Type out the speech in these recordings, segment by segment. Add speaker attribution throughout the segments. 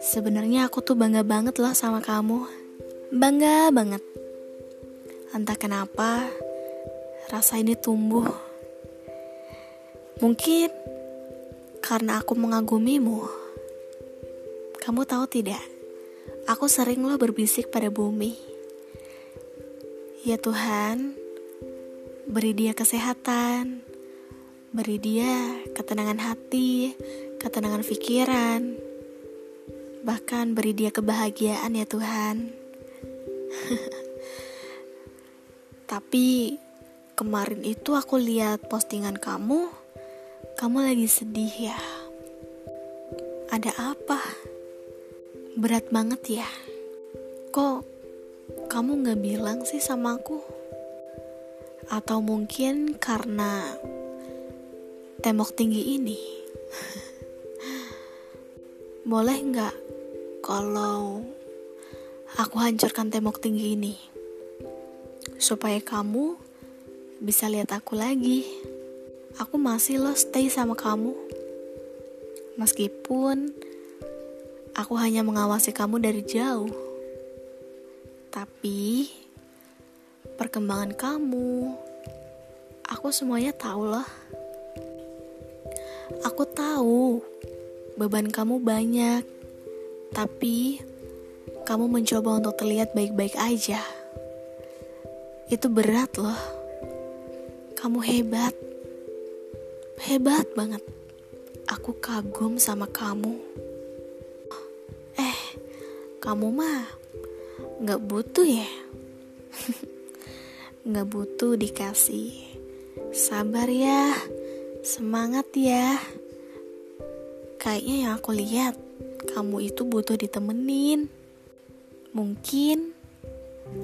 Speaker 1: Sebenarnya aku tuh bangga banget loh sama kamu. Bangga banget. Entah kenapa rasa ini tumbuh. Mungkin karena aku mengagumimu. Kamu tahu tidak? Aku sering loh berbisik pada bumi. Ya Tuhan, beri dia kesehatan, beri dia ketenangan hati, ketenangan pikiran, bahkan beri dia kebahagiaan ya Tuhan. Tapi kemarin itu aku lihat postingan kamu, kamu lagi sedih ya. Ada apa? Berat banget ya. Kok kamu gak bilang sih sama aku? Atau mungkin karena tembok tinggi ini? Boleh nggak kalau aku hancurkan tembok tinggi ini supaya kamu bisa lihat aku lagi. Aku masih lo stay sama kamu. Meskipun aku hanya mengawasi kamu dari jauh. Tapi perkembangan kamu aku semuanya tahu loh. Aku tahu beban kamu banyak tapi kamu mencoba untuk terlihat baik-baik aja. Itu berat loh. Kamu hebat. Hebat banget. Aku kagum sama kamu. Eh, kamu mah gak butuh ya? gak butuh dikasih. Sabar ya, semangat ya. Kayaknya yang aku lihat kamu itu butuh ditemenin. Mungkin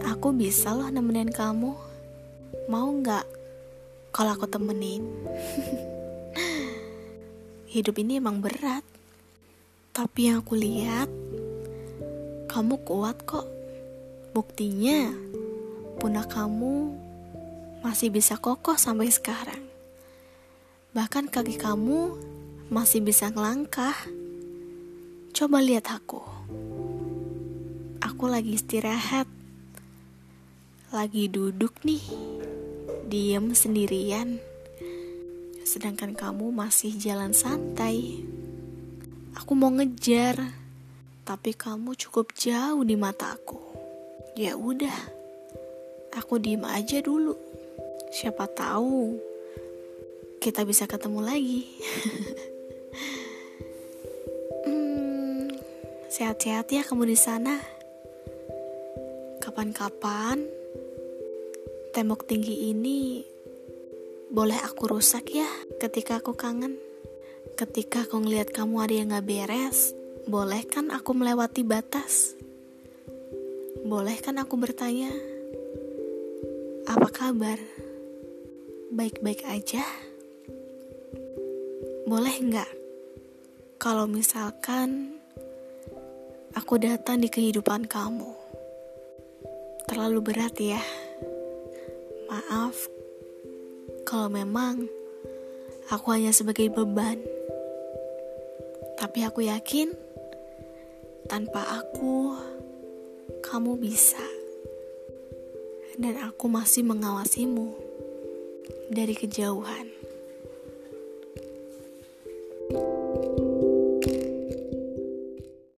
Speaker 1: aku bisa loh nemenin kamu. Mau nggak kalau aku temenin? Hidup ini emang berat. Tapi yang aku lihat, kamu kuat kok. Buktinya, pundak kamu masih bisa kokoh sampai sekarang. Bahkan kaki kamu masih bisa ngelangkah. Coba lihat aku. Aku lagi istirahat. Lagi duduk nih. Diem sendirian. Sedangkan kamu masih jalan santai. Aku mau ngejar, tapi kamu cukup jauh di mataku. Ya udah. Aku diem aja dulu. Siapa tahu kita bisa ketemu lagi. Sehat-sehat ya kamu di sana. Kapan-kapan tembok tinggi ini boleh aku rusak ya ketika aku kangen. Ketika aku ngeliat kamu ada yang gak beres, boleh kan aku melewati batas? Boleh kan aku bertanya, apa kabar? Baik-baik aja? Boleh nggak? Kalau misalkan aku datang di kehidupan kamu. Terlalu berat ya. Maaf kalau memang aku hanya sebagai beban. Tapi aku yakin tanpa aku kamu bisa. Dan aku masih mengawasimu dari kejauhan.